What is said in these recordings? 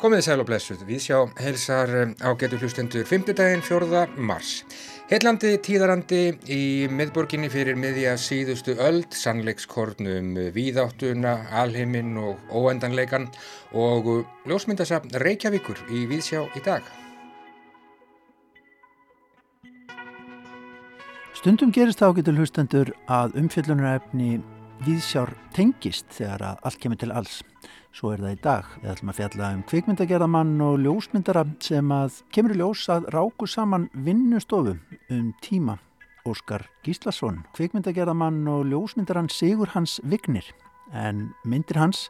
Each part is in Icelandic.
Komiði sæl og blessuð, við sjá heilsar eh, á getur hlustendur 5. daginn 4. mars. Heitlandi tíðarandi í miðborginni fyrir miðja síðustu öld, sannleikskornum víðáttuna, alheiminn og óendanleikan og ljósmyndasafn Reykjavíkur í Víðsjá í dag. Stundum gerist þá getur hlustendur að umfjöllunarefni Víðsjár tengist þegar að allt kemur til alls. Svo er það í dag. Við ætlum að fjalla um kvikmyndagerðamann og ljósmyndara sem að kemur í ljós að ráku saman vinnustofu um tíma. Óskar Gíslason, kvikmyndagerðamann og ljósmyndaran Sigur Hans Vignir. En myndir hans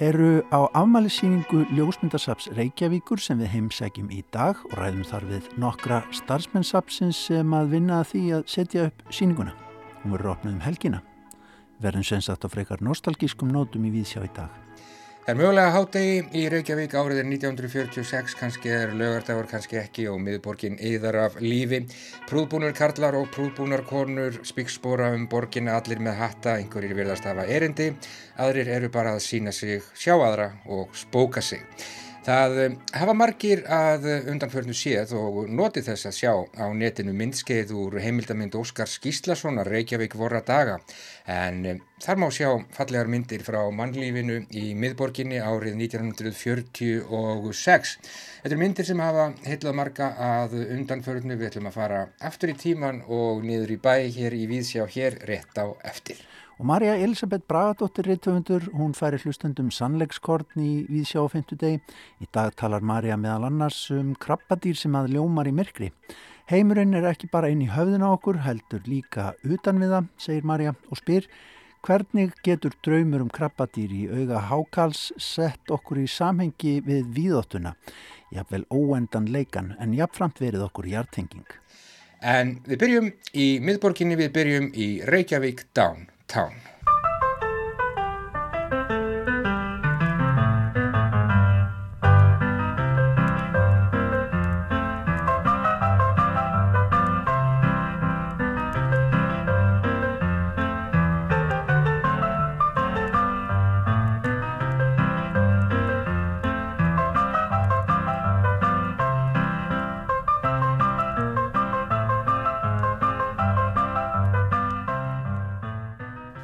eru á afmælisýningu ljósmyndasaps Reykjavíkur sem við heimsækjum í dag og ræðum þar við nokkra starfsmennsapsins sem að vinna að því að setja upp síninguna. Hún verður opnað um helgina. Verðum sensagt á frekar nostalgískum nótum í Víðsjá í dag. Það er mögulega hátegi í Reykjavík árið er 1946, kannski er lögardagur, kannski ekki og miðborgin yðar af lífi. Prúðbúnur karlar og prúðbúnar konur, spíkspóra um borgina, allir með hatta, einhverjir virðast hafa erindi, aðrir eru bara að sína sig, sjá aðra og spóka sig. Það eh, hafa margir að undanförnu séð og noti þess að sjá á netinu myndskeið úr heimildamind Óskar Skíslasonar Reykjavík vorra daga en eh, þar má sjá fallegar myndir frá mannlífinu í miðborginni árið 1946. Þetta er myndir sem hafa heilað marga að undanförnu, við ætlum að fara aftur í tíman og niður í bæ hér í Víðsjá hér rétt á eftir. Og Marja Elisabeth Bragadóttir Rittöfundur, hún færi hlustundum sannleikskortn í Víðsjá og 50 deg. Í dag talar Marja meðal annars um krabbadýr sem að ljómar í myrkri. Heimurinn er ekki bara inn í höfðina okkur, heldur líka utan við það, segir Marja og spyr hvernig getur draumur um krabbadýr í auga hákals sett okkur í samhengi við víðóttuna. Jafnvel óendan leikan en jafnframt verið okkur hjartenging. En við byrjum í miðborginni, við byrjum í Reykjavík Down. Town.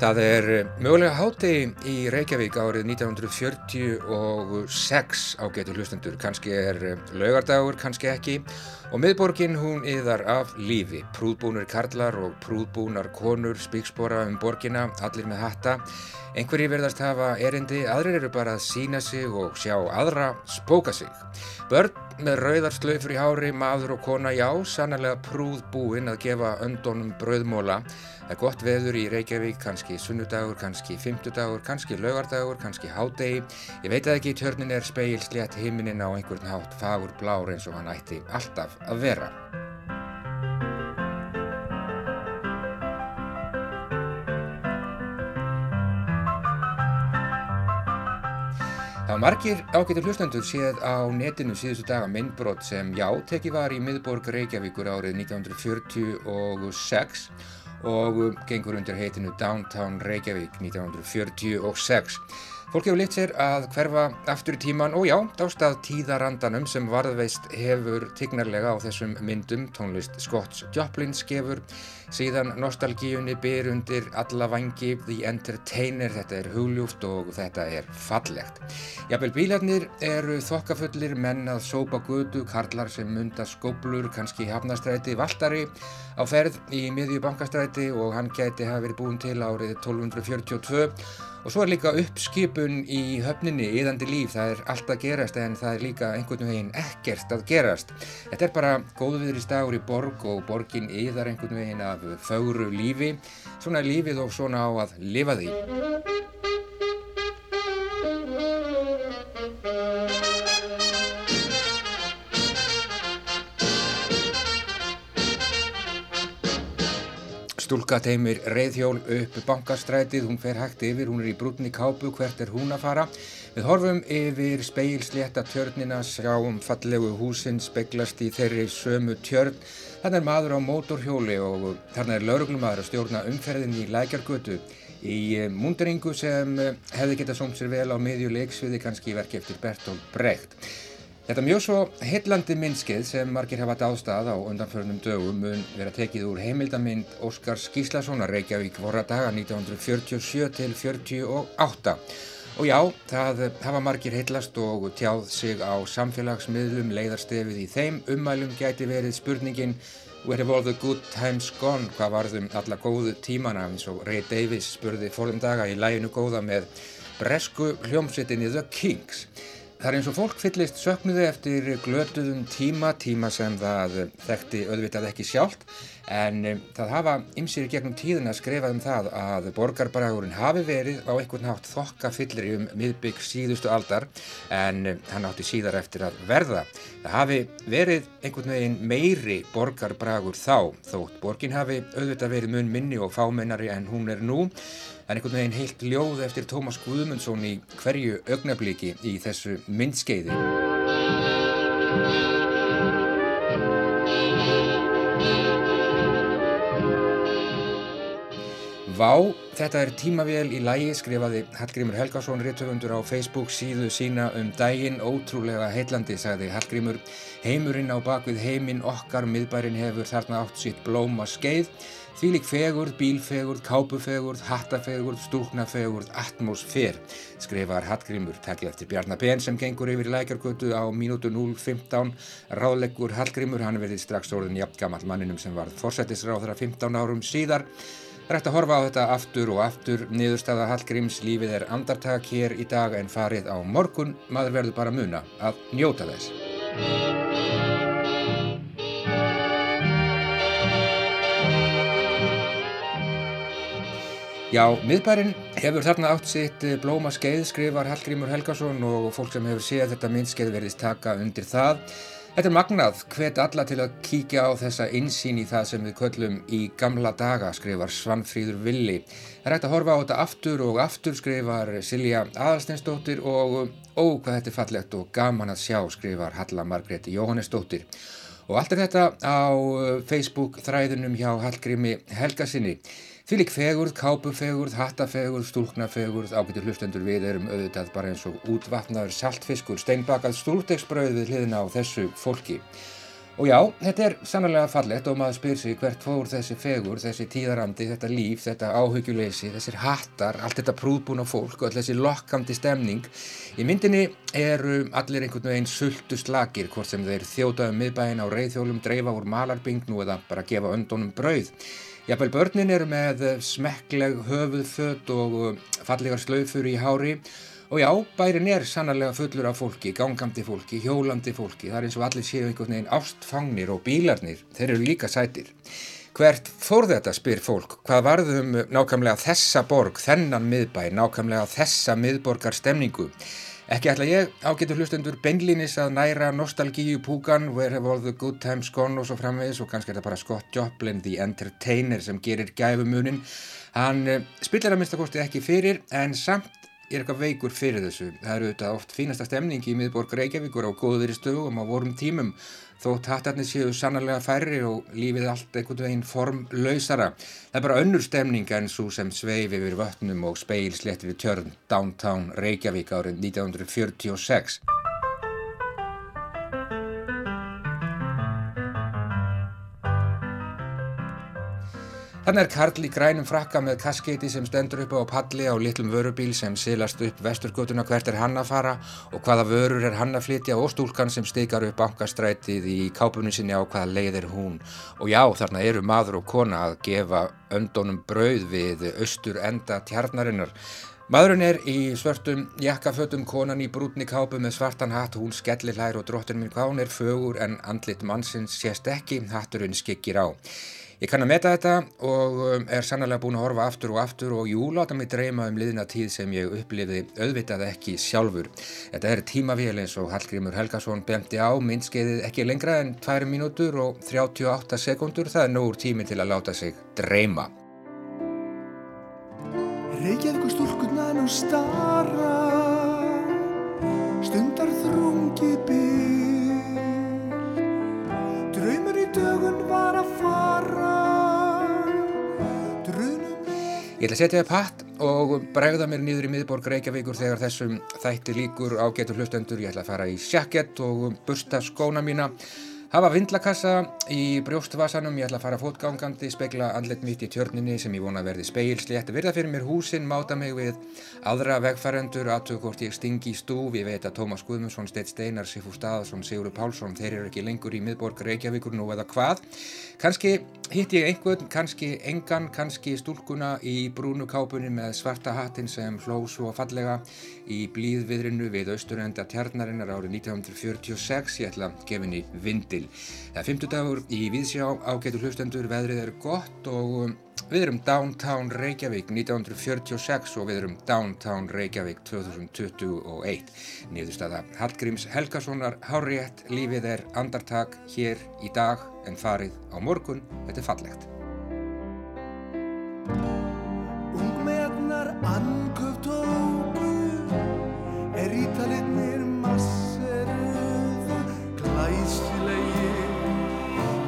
Það er eh, mögulega hátegi í Reykjavík árið 1946 á getur hlustendur. Kanski er eh, laugardagur, kannski ekki. Og miðborgin hún yðar af lífi. Prúðbúnur karlar og prúðbúnar konur spíkspora um borgina, allir með hatta. Einhverji verðast hafa erindi, aðrir eru bara að sína sig og sjá aðra spóka sig. Börn með rauðarslöfur í hári, maður og kona, já, sannlega prúðbúinn að gefa öndónum brauðmóla. Það er gott veður í Reykjavík, kannski sunnudagur, kannski fymtudagur, kannski laugardagur, kannski hádegi. Ég veit að ekki í törnin er speil slétt himinin á einhvern hátt fagur blár eins og hann ætti alltaf að vera. Það margir ágættur hlustendur séð á netinu síðustu daga myndbrot sem já, tekið var í miðborg Reykjavíkur árið 1946 og gengur undir heitinu Downtown Reykjavík 1946. Fólk hefur litt sér að hverfa aftur í tíman og já, dástað tíðarandanum sem varðveist hefur tignarlega á þessum myndum, tónlist Scotts Joplin skefur, síðan nostalgíunni byr undir alla vangi, The Entertainer, þetta er hugljúft og þetta er fallegt. Jafnvel bílarnir eru þokkafullir menn að sópa gutu, karlar sem munda skóblur, kannski hafnastræti, valdari á ferð í miðju bankastræti og hann gæti hafa verið búin til árið 1242 Og svo er líka uppskipun í höfninni, yðandi líf, það er allt að gerast en það er líka einhvern veginn ekkert að gerast. Þetta er bara góðviðri stagur í borg og borgin yðar einhvern veginn af fögru lífi, svona lífið og svona á að lifa því. Stúlka teimir reyðhjól upp bankastrætið, hún fer hægt yfir, hún er í brúnni kápu, hvert er hún að fara? Við horfum yfir speilslétta tjörnina, sjáum fallegu húsinn, speglast í þeirri sömu tjörn. Þannig er maður á mótorhjóli og þannig er lauruglumadur að stjórna umferðin í lækjargötu í múnderingu sem hefði getað sómt sér vel á miðju leiksviði, kannski í verki eftir Bertolt Brecht. Þetta mjög svo hillandi myndskeið sem margir hafa dástað á undanförnum dögum mun vera tekið úr heimildamind Óskar Skíslasonar Reykjavík vorra daga 1947 til 48. Og já, það hafa margir hillast og tjáð sig á samfélagsmiðlum leiðarstefið í þeim. Ummælum gæti verið spurningin Where have all the good times gone? Hvað varðum alla góðu tímana eins og Ray Davies spurði fórðum daga í læginu góða með bresku hljómsveitinni The Kings. Það er eins og fólk fyllist söknuði eftir glötuðum tíma, tíma sem það þekkti auðvitað ekki sjálft en um, það hafa ymsir gegnum tíðin að skrifa um það að borgarbræðurinn hafi verið á einhvern nátt þokka fyllir um miðbygg síðustu aldar en um, hann átti síðar eftir að verða. Það hafi verið einhvern veginn meiri borgarbræður þá þótt borgin hafi auðvitað verið mun minni og fámennari en hún er nú en einhvern veginn heilt ljóð eftir Tómas Guðmundsson í hverju augnabliki í þessu myndskeiði. Vá, þetta er tímavél í lægi, skrifaði Hallgrímur Helgason, réttöfundur á Facebook síðu sína um daginn, ótrúlega heitlandi, sagði Hallgrímur. Heimurinn á bakvið heiminn okkar, miðbærin hefur þarna átt sitt blóma skeið. Þvílik fegurð, bílfegurð, kápufegurð, hattafegurð, stúknafegurð, atmosfér, skrifar Hallgrímur, takið eftir Bjarnar Ben sem gengur yfir lækjargötu á mínútu 0.15, ráðleggur Hallgrímur, hann verði strax orðin jafn gammal manninum sem var forsættisráðara 15 árum síðar. Rætt að horfa á þetta aftur og aftur, niðurstaða Hallgríms lífið er andartak hér í dag en farið á morgun, maður verður bara muna að njóta þess. Já, miðbærin hefur þarna átt sitt blóma skeið, skrifar Hallgrímur Helgason og fólk sem hefur séð þetta myndskeið verðist taka undir það. Þetta er magnað, hvet alla til að kíkja á þessa insýn í það sem við köllum í gamla daga, skrifar Svanfríður Villi. Það er hægt að horfa á þetta aftur og aftur, skrifar Silja Aðalsteinsdóttir og ó, hvað þetta er fallegt og gaman að sjá, skrifar Halla Margréti Jóhannesdóttir. Og allt er þetta á eh, Facebook þræðunum hjá Hallgrími Helgasinni. Fylg fegurð, kápufegurð, hattafegurð, stúlknafegurð, ágættu hlustendur við erum auðvitað bara eins og útvatnaður saltfiskur, steinbakað stúrdegsbröð við hliðina á þessu fólki. Og já, þetta er sannlega fallett og maður spyr sig hvert fór þessi fegur, þessi tíðarandi, þetta líf, þetta áhugjulegsi, þessir hattar, allt þetta prúðbúna fólk og all þessi lokkandi stemning. Í myndinni eru allir einhvern veginn sultu slagir, hvort sem þeir þjótaðum miðbæin á reyðhjólum, dreifa úr malarbingnu eða bara gefa öndunum brauð. Jafnvel börnin eru með smekkleg höfuðfött og uh, fallegar slaufur í hári og já, bærin er sannarlega fullur af fólki, gangandi fólki, hjólandi fólki. Það er eins og allir séu einhvern veginn ástfangnir og bílarnir, þeir eru líka sætir. Hvert fór þetta, spyr fólk, hvað varðum nákvæmlega þessa borg, þennan miðbæ, nákvæmlega þessa miðborgar stemningu? Ekki ætla ég ágetur hlustendur beinlínis að næra nostalgíu púkan Where have all the good times gone og svo framvegis og kannski er þetta bara Scott Joplin, the entertainer sem gerir gæfumunin hann uh, spillir að minnstakosti ekki fyrir en samt er eitthvað veikur fyrir þessu. Það eru auðvitað oft fínasta stemning í miðborg Reykjavíkur á góðveri stöðum á vorum tímum þótt hattarnir séu sannarlega færri og lífið allt einhvern veginn formlausara. Það er bara önnur stemning en svo sem sveif yfir vötnum og speilsléttir við tjörn Downtown Reykjavík árið 1946. Þannig er Karl í grænum frakka með kaskeiti sem stendur upp á palli á litlum vörubíl sem silast upp vesturgötuna hvert er hann að fara og hvaða vörur er hann að flytja og stúlkan sem stikar upp bankastrætið í kápunni sinni á hvaða leið er hún. Og já, þarna eru maður og kona að gefa öndónum brauð við austur enda tjarnarinnar. Maðurinn er í svörtum jakkafötum, konan í brútni kápu með svartan hatt, hún skellir hær og drottin minn hvað hún er fögur en andlit mannsins sést ekki, hatturinn skikkir á. Ég kann að meta þetta og um, er sannlega búin að horfa aftur og aftur og jú, láta mig dreyma um liðna tíð sem ég upplifði auðvitað ekki sjálfur. Þetta er tímavél eins og Hallgrímur Helgason bemti á, minnskeiðið ekki lengra en 2 mínútur og 38 sekundur, það er nógur tími til að láta sig dreyma. Reykjavík stúlkunnan og starra Stundar þrungi bíl Ég ætla að setja upp hatt og bregða mér nýður í miðborg Reykjavíkur þegar þessum þætti líkur á getur hlustendur. Ég ætla að fara í sjakett og bursta skóna mína Hafa vindlakassa í brjóstvasanum, ég ætla að fara fótgangandi, spekla andlet mitt í tjörninni sem ég vona að verði speilslétt, virða fyrir mér húsinn, máta mig við aðra vegfærendur, aðtöku hvort ég stingi í stúf, ég veit að Tómas Guðmundsson, Steit Steinar, Sifú Staðarsson, Sigurður Pálsson, þeir eru ekki lengur í miðborg Reykjavíkur nú eða hvað. Kanski hitt ég einhvern, kannski engan, kannski stúlkuna í brúnu kápunni með svarta hattin sem hló svo fallega í blíðviðrinu við austurenda tjarnarinnar árið 1946, ég ætla að gefa henni vindil. Það er 50 dagur í Víðsjá, ágætu hlustendur, veðrið er gott og um, við erum Downtown Reykjavík 1946 og við erum Downtown Reykjavík 2021. Niðurstaða Hallgríms Helgasonar, Háriett, lífið er andartak hér í dag en farið á morgun, þetta er fallegt. Ungmeðnar anköf tóku Er ítalinnir masseruðu Glæsilegi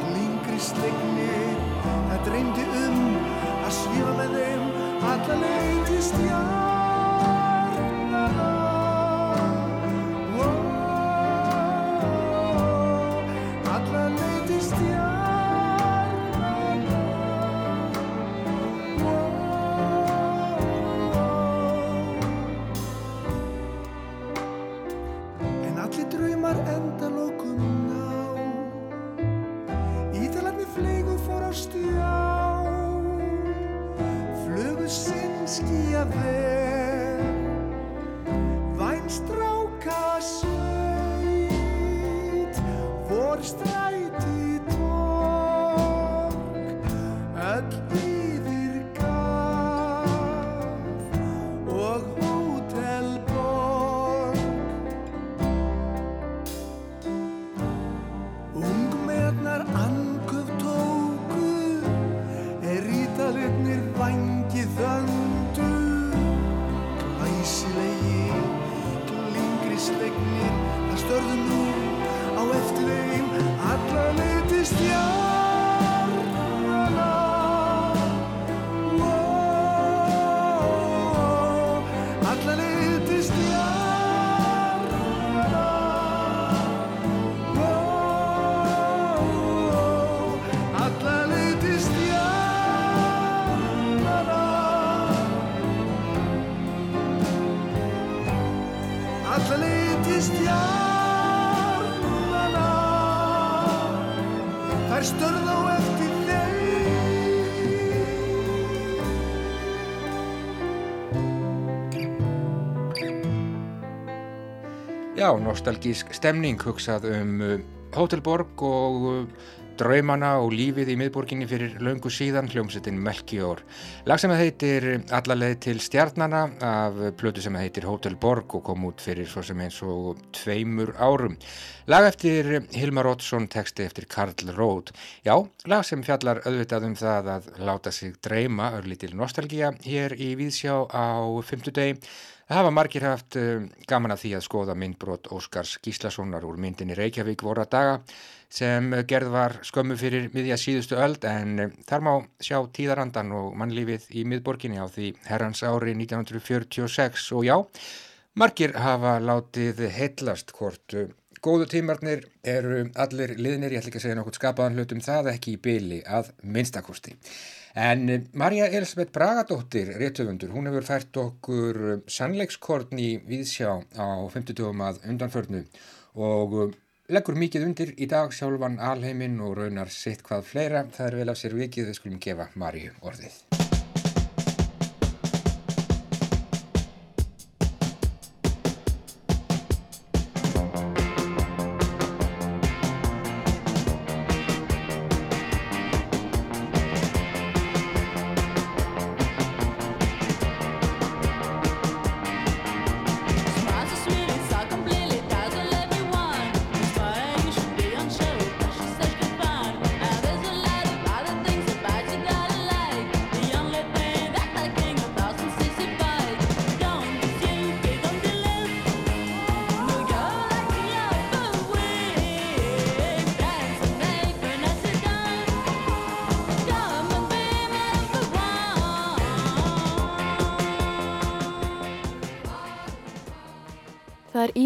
Glingri stegnir Það dreymdi um að svífa með þeim Alla Wow, Já, nostalgísk stemning hugsað um uh, Hótelborg og uh, draumana og lífið í miðborginni fyrir löngu síðan hljómsettin Melchior. Lag sem heitir Allarleið til stjarnana af plötu sem heitir Hótelborg og kom út fyrir svo sem eins og tveimur árum. Lag eftir Hilmar Oddsson, texti eftir Karl Róð. Já, lag sem fjallar auðvitað um það að láta sig dreyma örlítil nostalgía hér í Víðsjá á fymtudegi. Það hafa margir haft uh, gaman að því að skoða myndbrot Óskars Gíslasonar úr myndinni Reykjavík voru að daga sem gerð var skömmu fyrir miðja síðustu öld en uh, þar má sjá tíðarandan og mannlífið í miðborginni á því herrans ári 1946 og já, margir hafa látið heitlast hvort uh, góðu tímarnir eru allir liðnir, ég ætla ekki að segja nokkuð skapaðan hlut um það ekki í byli að minnstakosti. En Marja Elisabeth Bragadóttir, réttöfundur, hún hefur fært okkur sannleikskorn í Víðsjá á 50 dögum að undanförnu og leggur mikið undir í dag sjálfan alheiminn og raunar sitt hvað fleira. Það er vel af sér vikið, við skulum gefa Marju orðið.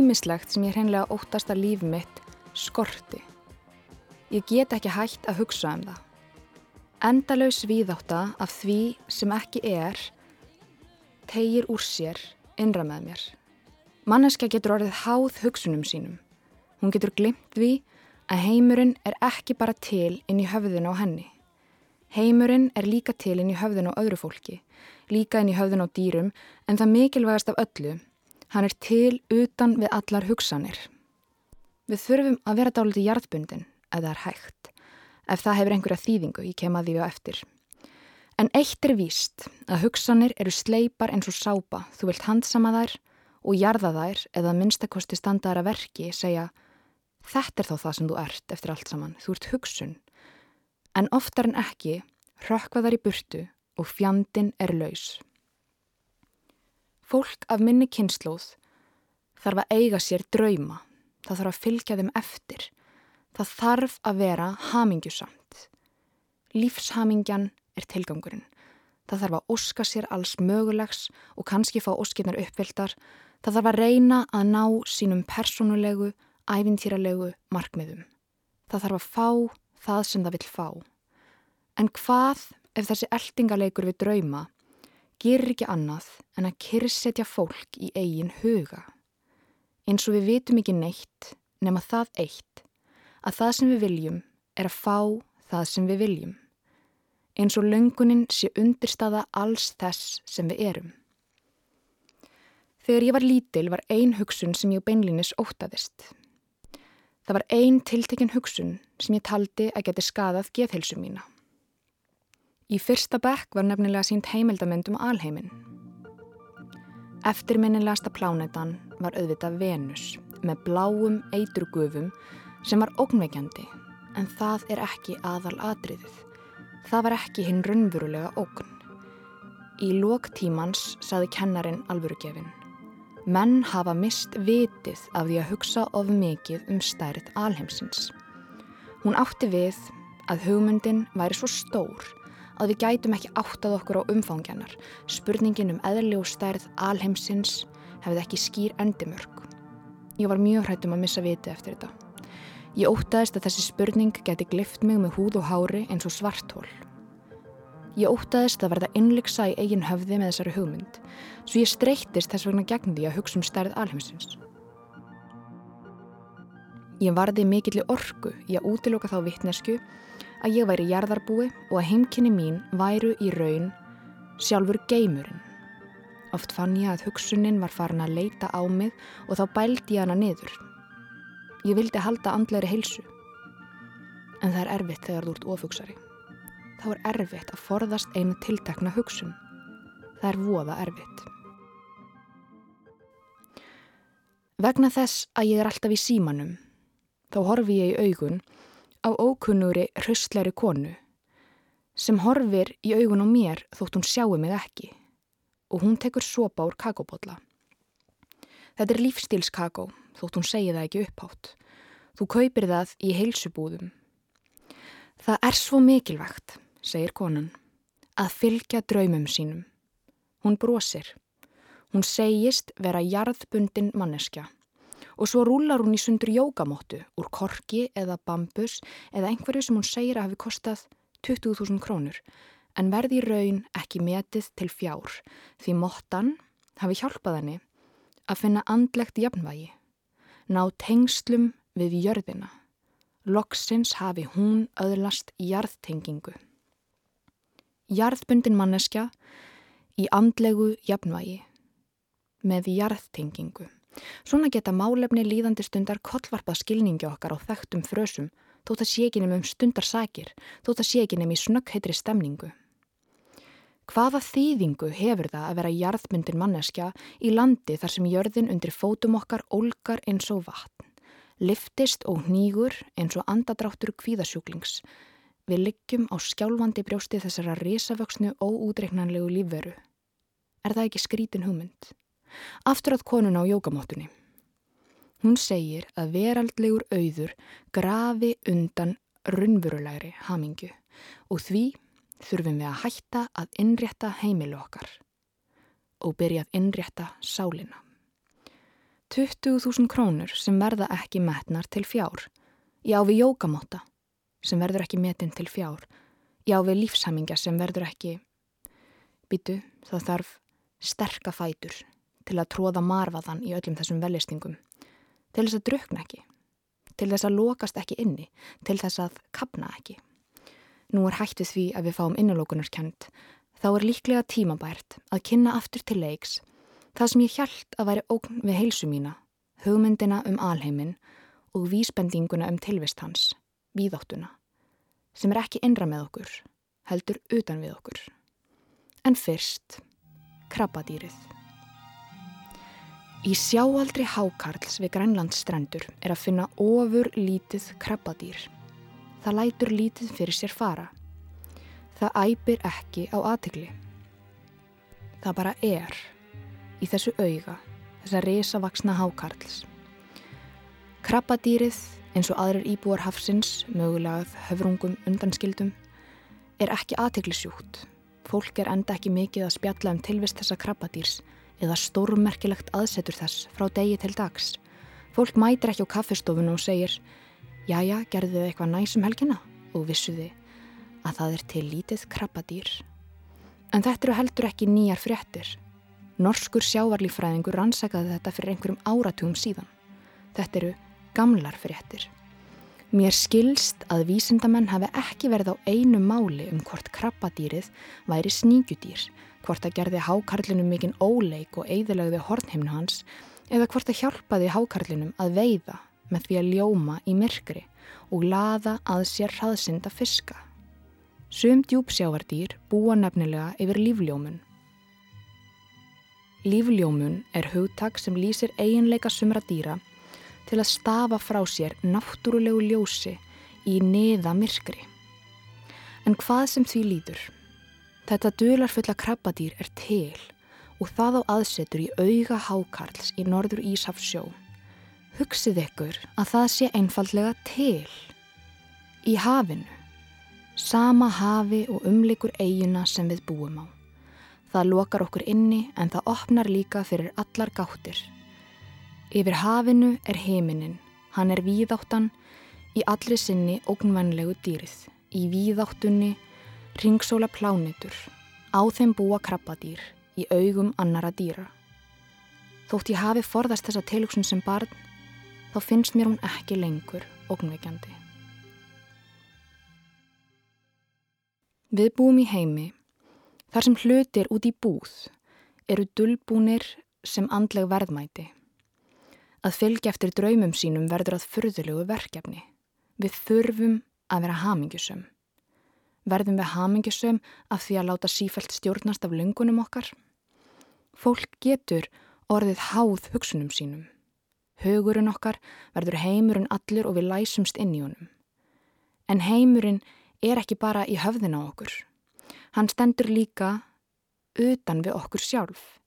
Ímislegt sem ég hreinlega óttast að líf mitt skorti. Ég get ekki hægt að hugsa um það. Endalaus viðáta af því sem ekki er tegir úr sér innra með mér. Manneska getur orðið háð hugsunum sínum. Hún getur glimt við að heimurinn er ekki bara til inn í höfðun á henni. Heimurinn er líka til inn í höfðun á öðru fólki, líka inn í höfðun á dýrum, en það mikilvægast af öllu, hann er til utan við allar hugsanir. Við þurfum að vera dálítið hjartbundin, ef það er hægt, ef það hefur einhverja þýðingu, ég kem að því á eftir. En eitt er víst að hugsanir eru sleipar eins og sápa, þú vilt handsama þær og jarða þær eða minnstakosti standaðara verki segja þetta er þá það sem þú ert eftir allt saman, þú ert hugsun. En oftar en ekki rökkva þær í burtu og fjandin er laus. Fólk af minni kynnslóð þarf að eiga sér drauma, það þarf að fylgja þeim eftir, það þarf að vera hamingjusamt. Lífshamingjan er tilgangurinn. Það þarf að óska sér alls mögulegs og kannski fá óskirnar uppvildar. Það þarf að reyna að ná sínum personulegu, æfintýralegu markmiðum. Það þarf að fá það sem það vil fá. En hvað ef þessi eldingaleikur við drauma gerir ekki annað en að kyrrsetja fólk í eigin huga? Eins og við vitum ekki neitt nema það eitt að það sem við viljum er að fá það sem við viljum eins og löngunin sé undirstaða alls þess sem við erum. Þegar ég var lítil var ein hugsun sem ég beinlinis ótaðist. Það var ein tiltekinn hugsun sem ég taldi að geti skadað geðhilsu mína. Í fyrsta bekk var nefnilega sínt heimildamönd um alheimin. Eftirminnilegasta plánetan var auðvitað Venus með bláum eiturgufum sem var ógnveikjandi en það er ekki aðal atriðið. Það var ekki hinn raunverulega ógn. Í lóktímans saði kennarin alvörugefin. Menn hafa mist vitið af því að hugsa of mikið um stærð alheimsins. Hún átti við að hugmyndin væri svo stór að við gætum ekki áttað okkur á umfangjanar. Spurningin um eðli og stærð alheimsins hefði ekki skýr endimörk. Ég var mjög hrættum að missa vitið eftir þetta. Ég ótaðist að þessi spurning geti glift mig með húð og hári eins og svartól. Ég ótaðist að verða innliksa í eigin höfði með þessari hugmynd, svo ég streytist þess vegna gegn því að hugsa um stærð alheimsins. Ég varði mikill orku í að útiloka þá vittnesku að ég væri jarðarbúi og að heimkynni mín væru í raun sjálfur geimurinn. Oft fann ég að hugsunin var farin að leita á mig og þá bældi ég hana niður. Ég vildi halda andleiri heilsu. En það er erfitt þegar þú ert ofugsari. Þá er erfitt að forðast einu tiltakna hugsun. Það er voða erfitt. Vegna þess að ég er alltaf í símanum, þá horfi ég í augun á ókunnuri hraustleiri konu sem horfir í augun á mér þótt hún sjáu mig ekki og hún tekur sopa úr kakobotla. Þetta er lífstílskakó þótt hún segi það ekki upphátt. Þú kaupir það í heilsubúðum. Það er svo mikilvægt, segir konan, að fylgja draumum sínum. Hún brosir. Hún segist vera jarðbundin manneskja og svo rúlar hún í sundur jógamóttu úr korki eða bambus eða einhverju sem hún segir að hafi kostað 20.000 krónur en verði í raun ekki metið til fjár því móttan hafi hjálpað henni að finna andlegt jafnvægi ná tengslum við jörðina. Loksins hafi hún öðlast jarðtengingu. Jarðbundin manneskja í andlegu jafnvægi með jarðtengingu. Svona geta málefni líðandi stundar kollvarpað skilningi okkar á þekktum frösum þótt að sé ekki nefnum stundarsakir, þótt að sé ekki nefnum í snöggheitri stemningu. Hvaða þýðingu hefur það að vera jarðmyndin manneskja í landi þar sem jörðin undir fótum okkar ólgar eins og vatn, liftist og nýgur eins og andadráttur kvíðasjúklings. Við liggjum á skjálfandi brjósti þessara risavöksnu óúdreiknanlegu lífveru. Er það ekki skrítin hugmynd? Aftur að konuna á jókamótunni. Hún segir að veraldlegur auður grafi undan runnvurulegri hamingu og því þurfum við að hætta að innrétta heimilu okkar og byrja að innrétta sálina. 20.000 krónur sem verða ekki metnar til fjár. Ég á við jókamóta sem verður ekki metin til fjár. Ég á við lífshamingja sem verður ekki... Býtu, það þarf sterka fætur til að tróða marfaðan í öllum þessum velistingum. Til þess að drukna ekki. Til þess að lokast ekki inni. Til þess að kapna ekki. Nú er hættið því að við fáum innulókunarkjönd. Þá er líklega tímabært að kynna aftur til leiks það sem ég hjælt að væri ógn við heilsu mína, hugmyndina um alheimin og vísbendinguna um tilvist hans, víðáttuna, sem er ekki innra með okkur, heldur utan við okkur. En fyrst, krabbadýrið. Í sjáaldri hákarls við Grænlandsstrendur er að finna ofur lítið krabbadýr. Það lætur lítið fyrir sér fara. Það æpir ekki á aðtegli. Það bara er í þessu auga, þessa risavaksna hákarls. Krabbadýrið, eins og aðrir íbúar hafsins, mögulegað höfrungum undanskildum, er ekki aðteglisjúkt. Fólk er enda ekki mikið að spjalla um tilvist þessa krabbadýrs eða stórmerkilegt aðsetur þess frá degi til dags. Fólk mætir ekki á kaffestofunum og segir Jæja, gerðu þið eitthvað næsum helgina og vissuði að það er til lítið krabbadýr. En þetta eru heldur ekki nýjar fréttir. Norskur sjávarlífræðingur rannsakaði þetta fyrir einhverjum áratugum síðan. Þetta eru gamlar fréttir. Mér skilst að vísindamenn hafi ekki verið á einu máli um hvort krabbadýrið væri sníkjudýr, hvort það gerði hákarlinum mikinn óleik og eigðilagði hornheimnu hans eða hvort það hjálpaði hákarlinum að veiða með því að ljóma í myrkri og laða að sér hraðsynda fiska. Sum djúpsjávardýr búa nefnilega yfir lífljómun. Lífljómun er hugtak sem lýsir eiginleika sumra dýra til að stafa frá sér náttúrulegu ljósi í neða myrkri. En hvað sem því líður? Þetta dularfulla krabbadýr er til og það á aðsetur í auga hákarls í norður Ísafsjó Hugsið ykkur að það sé einfallega til. Í hafinu. Sama hafi og umlikur eiguna sem við búum á. Það lokar okkur inni en það opnar líka fyrir allar gáttir. Yfir hafinu er heiminin. Hann er víðáttan í allri sinni ógnvænlegu dýrið. Í víðáttunni ringsóla plánitur. Á þeim búa krabbadýr í augum annara dýra. Þótt ég hafi forðast þessa tilugsun sem barn þá finnst mér hún ekki lengur ógnveikjandi. Við búum í heimi þar sem hlutir út í búð eru dullbúnir sem andleg verðmæti. Að fylgja eftir draumum sínum verður að fyrðulegu verkefni. Við þurfum að vera hamingjusum. Verðum við hamingjusum af því að láta sífælt stjórnast af lungunum okkar? Fólk getur orðið háð hugsunum sínum. Hugurinn okkar verður heimurinn allur og við læsumst inn í honum. En heimurinn er ekki bara í höfðina okkur. Hann stendur líka utan við okkur sjálf.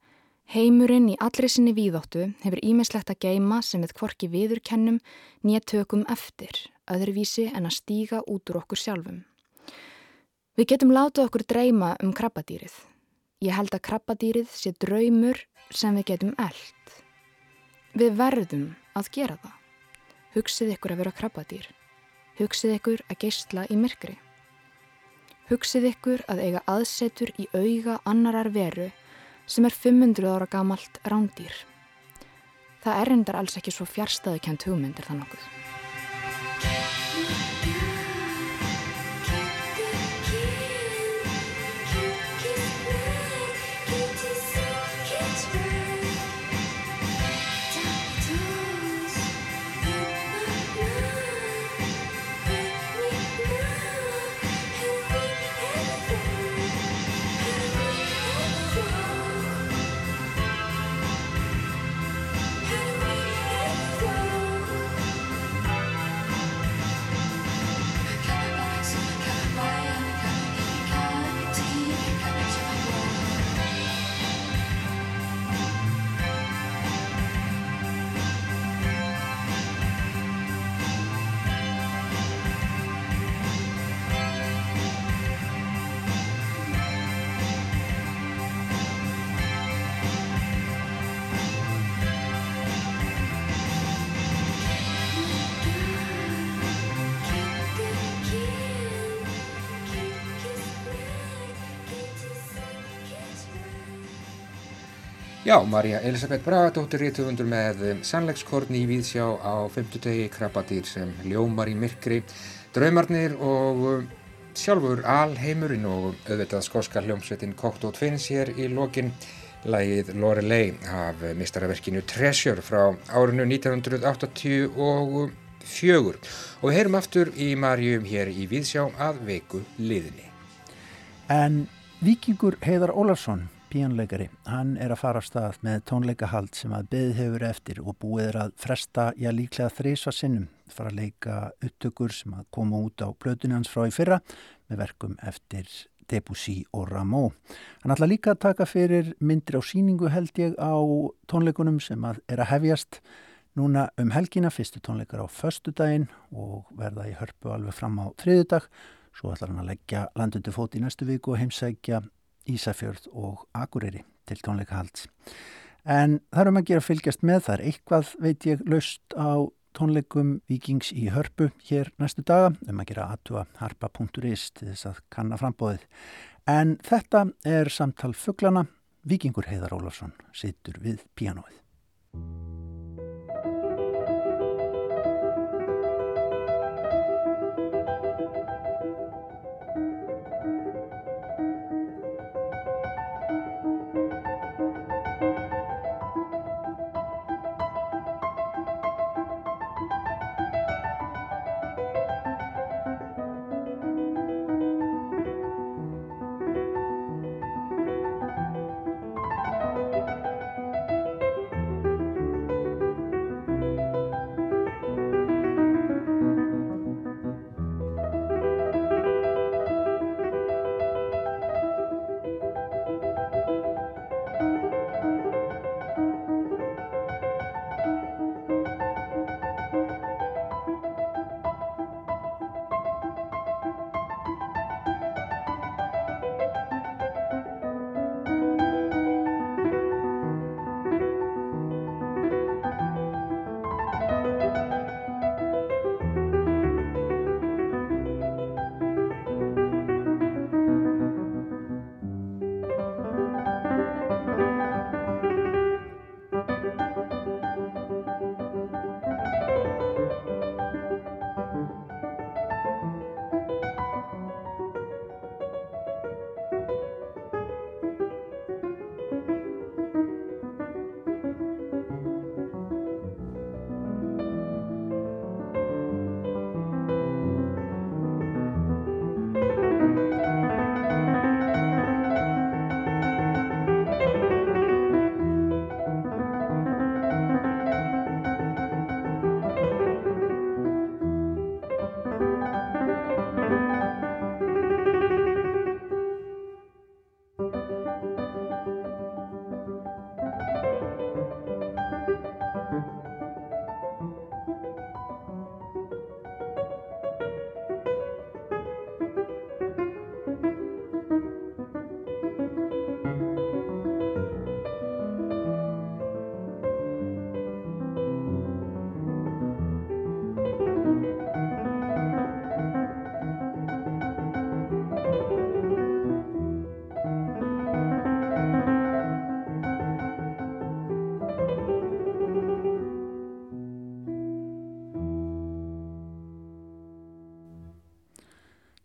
Heimurinn í allri sinni víðóttu hefur ímislegt að geima sem við kvorki viðurkennum nýjatökum eftir, öðruvísi en að stíga út úr okkur sjálfum. Við getum látað okkur dreyma um krabbadýrið. Ég held að krabbadýrið sé draumur sem við getum eld. Við verðum að gera það. Hugsið ykkur að vera krabbadýr. Hugsið ykkur að geistla í myrkri. Hugsið ykkur að eiga aðsetur í auga annarar veru sem er 500 ára gamalt rándýr. Það er endar alls ekki svo fjärstaðu kjent hugmyndir þann okkur. Já, Marja Elisabeth Bragadóttir rítufundur með sannleikskorni í Víðsjá á femtudegi krabbadýr sem ljómar í myrkri, draumarnir og um, sjálfur alheimurinn og auðvitað skóska hljómsveitin Kokt og Tvins hér í lokin lægið Lorelei af mistaraverkinu Treasure frá árinu 1984 og við heyrum aftur í Marjum hér í Víðsjá að veiku liðinni. En Vikingur Heiðar Ólarsson píjónleikari, hann er að fara af stað með tónleikahald sem að beðið hefur eftir og búið er að fresta, já líklega þrísva sinnum, fara að leika upptökur sem að koma út á blöðunni hans frá í fyrra með verkum eftir Debussy og Rameau. Hann ætla líka að taka fyrir myndir á síningu held ég á tónleikunum sem að er að hefjast núna um helgina, fyrstu tónleikar á förstu daginn og verða í hörpu alveg fram á þriðu dag, svo ætlar hann að leggja landundi fót í næstu viku og heimsækja Ísafjörð og Akureyri til tónleikahalds. En það er um að gera fylgjast með þar. Eitthvað veit ég laust á tónleikum Vikings í hörpu hér næstu daga um að gera atua harpa.is til þess að kanna frambóðið. En þetta er samtal fugglana. Vikingur Heiðar Ólafsson situr við píanóið.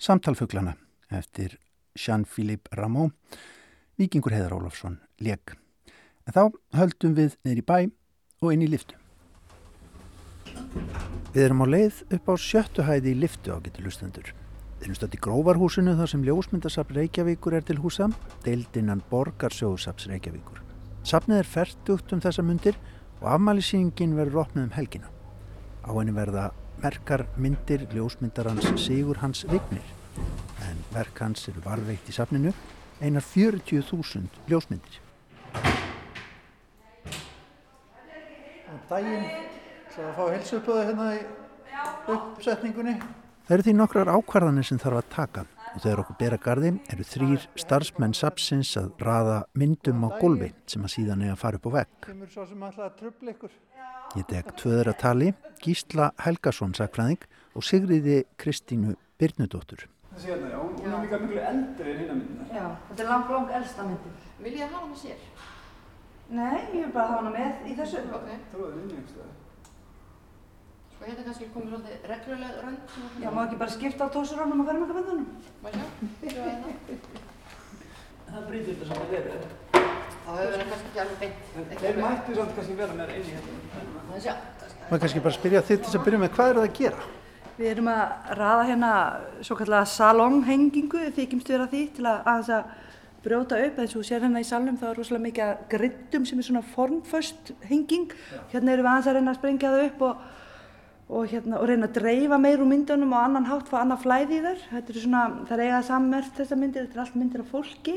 Samtalfuglana eftir Jean-Philippe Rameau, Vikingur Heðar Ólafsson, Leg. En þá höldum við neyri bæ og inn í liftu. Við erum á leið upp á sjöttu hæði í liftu á getur lustendur. Við erum stöndi í gróvarhúsinu þar sem ljósmyndasapp Reykjavíkur er til húsa, deildinnan Borgarsjóðsaps Reykjavíkur. Sapnið er færtugt um þessa myndir og afmælisýningin verður opnið um helgina. Á henni verða merkar myndir ljósmyndarans Sigur Hans Vignir verk hans eru varveitt í safninu einar 40.000 ljósmyndir. Dægin, það að fá helsu upp á það hérna í uppsetningunni. Það eru því nokkrar ákvarðanir sem þarf að taka og þegar okkur bera gardi eru þrýr starfsmenn sapsins að raða myndum á gólfi sem að síðan er að fara upp á vegg. Kemur svo sem alltaf að tröfla ykkur. Ég tek tvöður að tali, Gísla Helgason sakfræðing og Sigriði Kristínu Byrnudóttur. Þessi hérna, já, hún er líka miklu eldri en hérna myndina. Já, þetta er lang, lang elsta myndir. Vil ég hafa hana sér? Nei, ég vil bara hafa hana með í þessu. Ok, Tróðin inn einhverstað. sko hérna kannski komið svolítið regluleg rönd. Já, má ekki bara skipta á tósurónum og fara með eitthvað böndunum? Má sjá, sjá hérna. Það brýtur þetta saman verið. Þá hefur verið kannski ekki alveg beint. Þeir mættu samt kannski vera með inn í hérna. Má sjá, kannski. Bara spyrja þitt til þess að byrja með hvað er það að gera? Við erum að raða hérna svo kallega salonghengingu, við þykjumst vera því til að aðeins að brjóta upp eins og sér hérna í salnum þá er rosalega mikið að griddum sem er svona formföst henging. Hérna erum við aðeins að reyna að sprengja það upp og, og, hérna, og reyna að dreifa meir úr myndunum og annan hátt fá annað flæði í þar. Þetta er svona, það er eiga sammert þessar myndir, þetta er allt myndir af fólki.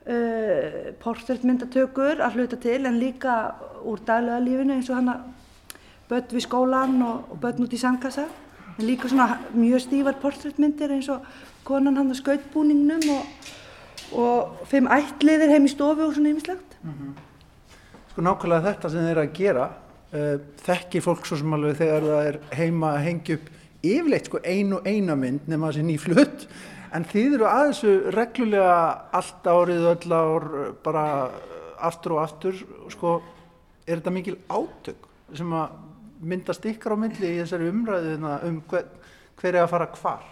Uh, portréttmyndatökur að hluta til en líka úr daglega lífinu eins og hana börn við skólan og, og börn út í sandkassa en líka svona mjög stífar portréttmyndir eins og konan hann á skautbúningnum og, og fimm ættliðir heim í stofu og svona ýmislegt. Sko nákvæmlega þetta sem þeir að gera uh, þekkir fólk svo sem alveg þegar það er heima að hengja upp yfirleitt sko ein og eina mynd nema þessi ný flutt en þið eru að þessu reglulega allt árið og öll ár bara aftur og aftur sko er þetta mikil átök sem að myndast ykkar á myndli í þessari umræðu hérna um hver, hver er að fara hvar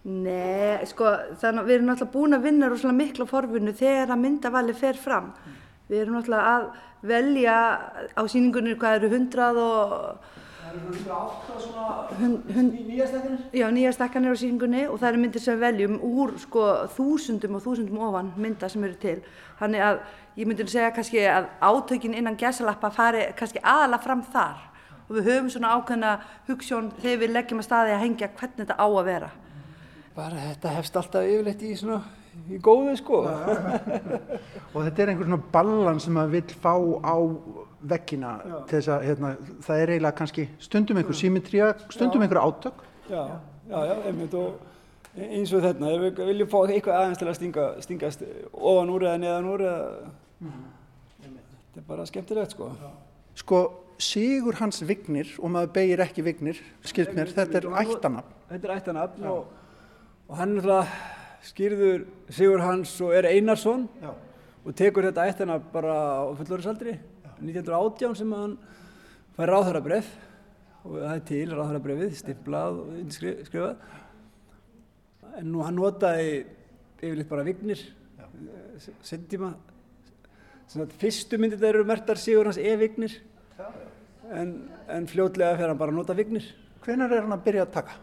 Nei, sko, þannig að við erum náttúrulega búin að vinna rosalega miklu á forvinnu þegar að myndavali fer fram. Við erum náttúrulega að velja á síningunni hvað eru hundrað og Það eru svona átta svona hund, hund, nýja stekkanir. Já, nýja stakkanir á síningunni og það eru myndir sem veljum úr sko þúsundum og þúsundum ofan mynda sem eru til. Þannig að ég myndi nú segja kannski að átökin innan gæsalappa fari kannski aðalega fram þar og við höfum svona ákveðna hugssjón þegar við leggjum að staði að hengja hvernig þetta á að vera. Bara þetta hefst alltaf yfirleitt í svona, í góðu sko. og þetta er einhver svona ballan sem maður vill fá á veggina til þess að hérna, það er eiginlega kannski stundum einhver symmetría, stundum einhver átök. Já, já, já, einmitt. Og eins og þetta, ef við viljum fá eitthvað aðeins til að stinga, stingast ofan úr eða neðan úr eða, þetta er bara skemmtilegt sko. Sko, Sigur hans Vignir og maður beigir ekki Vignir, skilt mér, þetta er ættanafn. Þetta er ættanafn og, og hann er skýrður Sigur Hans og er Einarsson Já. og tekur þetta ættanafn bara á fullorðsaldri, 1918 sem hann fær ráðhörabref og það er til ráðhörabrefið, stimplað og skrifað. Skri, en nú hann notaði yfirleitt bara Vignir, sendtíma. Fyrstu myndir það eru mertar Sigur Hans E. En, en fljótlega fer hann bara að nota Vignir. Hvenær er hann að byrja að taka?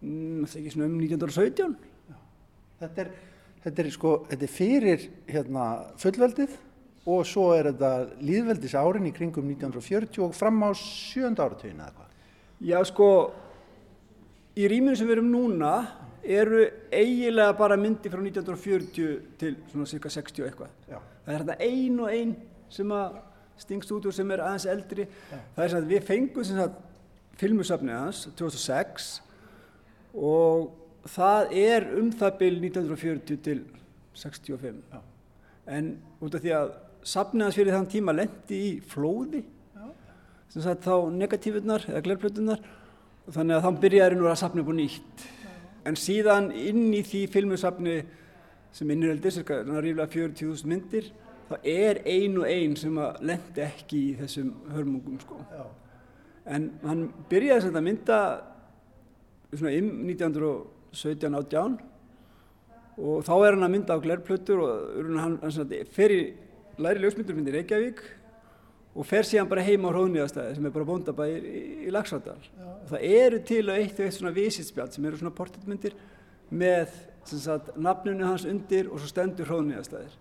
Mm, það er ekki svona um 1917. Þetta er, þetta er, sko, þetta er fyrir hérna, fullveldið og svo er þetta líðveldis árin í kringum 1940 og fram á sjönda áratugin eða hvað. Já, sko, í rýminu sem við erum núna eru eiginlega bara myndi frá 1940 til svona cirka 60 og eitthvað. Já. Það er þetta ein og ein sem að stingst út úr sem er aðeins eldri. Það er sem að við fengum sem sagt filmusafnið hans 2006 og það er um það bil 1940 til 65. Já. En út af því að safnið hans fyrir þann tíma lendi í flóði sem sagt þá negatífurnar eða glerplötunar og þannig að þá byrjaði nú að upp á nýtt. En síðan inn í því filmusafni sem inniröldi, cirka ríflega 40.000 myndir, það er ein og ein sem að lendi ekki í þessum hörmungum sko. En hann byrjaði að mynda svona um 1917-18 og þá er hann að mynda á glerplötur og hann, hann, fer í læri ljósmyndurmyndi Reykjavík og fer síðan bara heim á Hróðnýðastæði sem er bara bóndabæðir í, í Laxárdal. Og það eru til að eitt og eitt svona visitspjald sem eru svona portréttmyndir með sagt nafnunu hans undir og svo stendur Hróðnýðastæðir.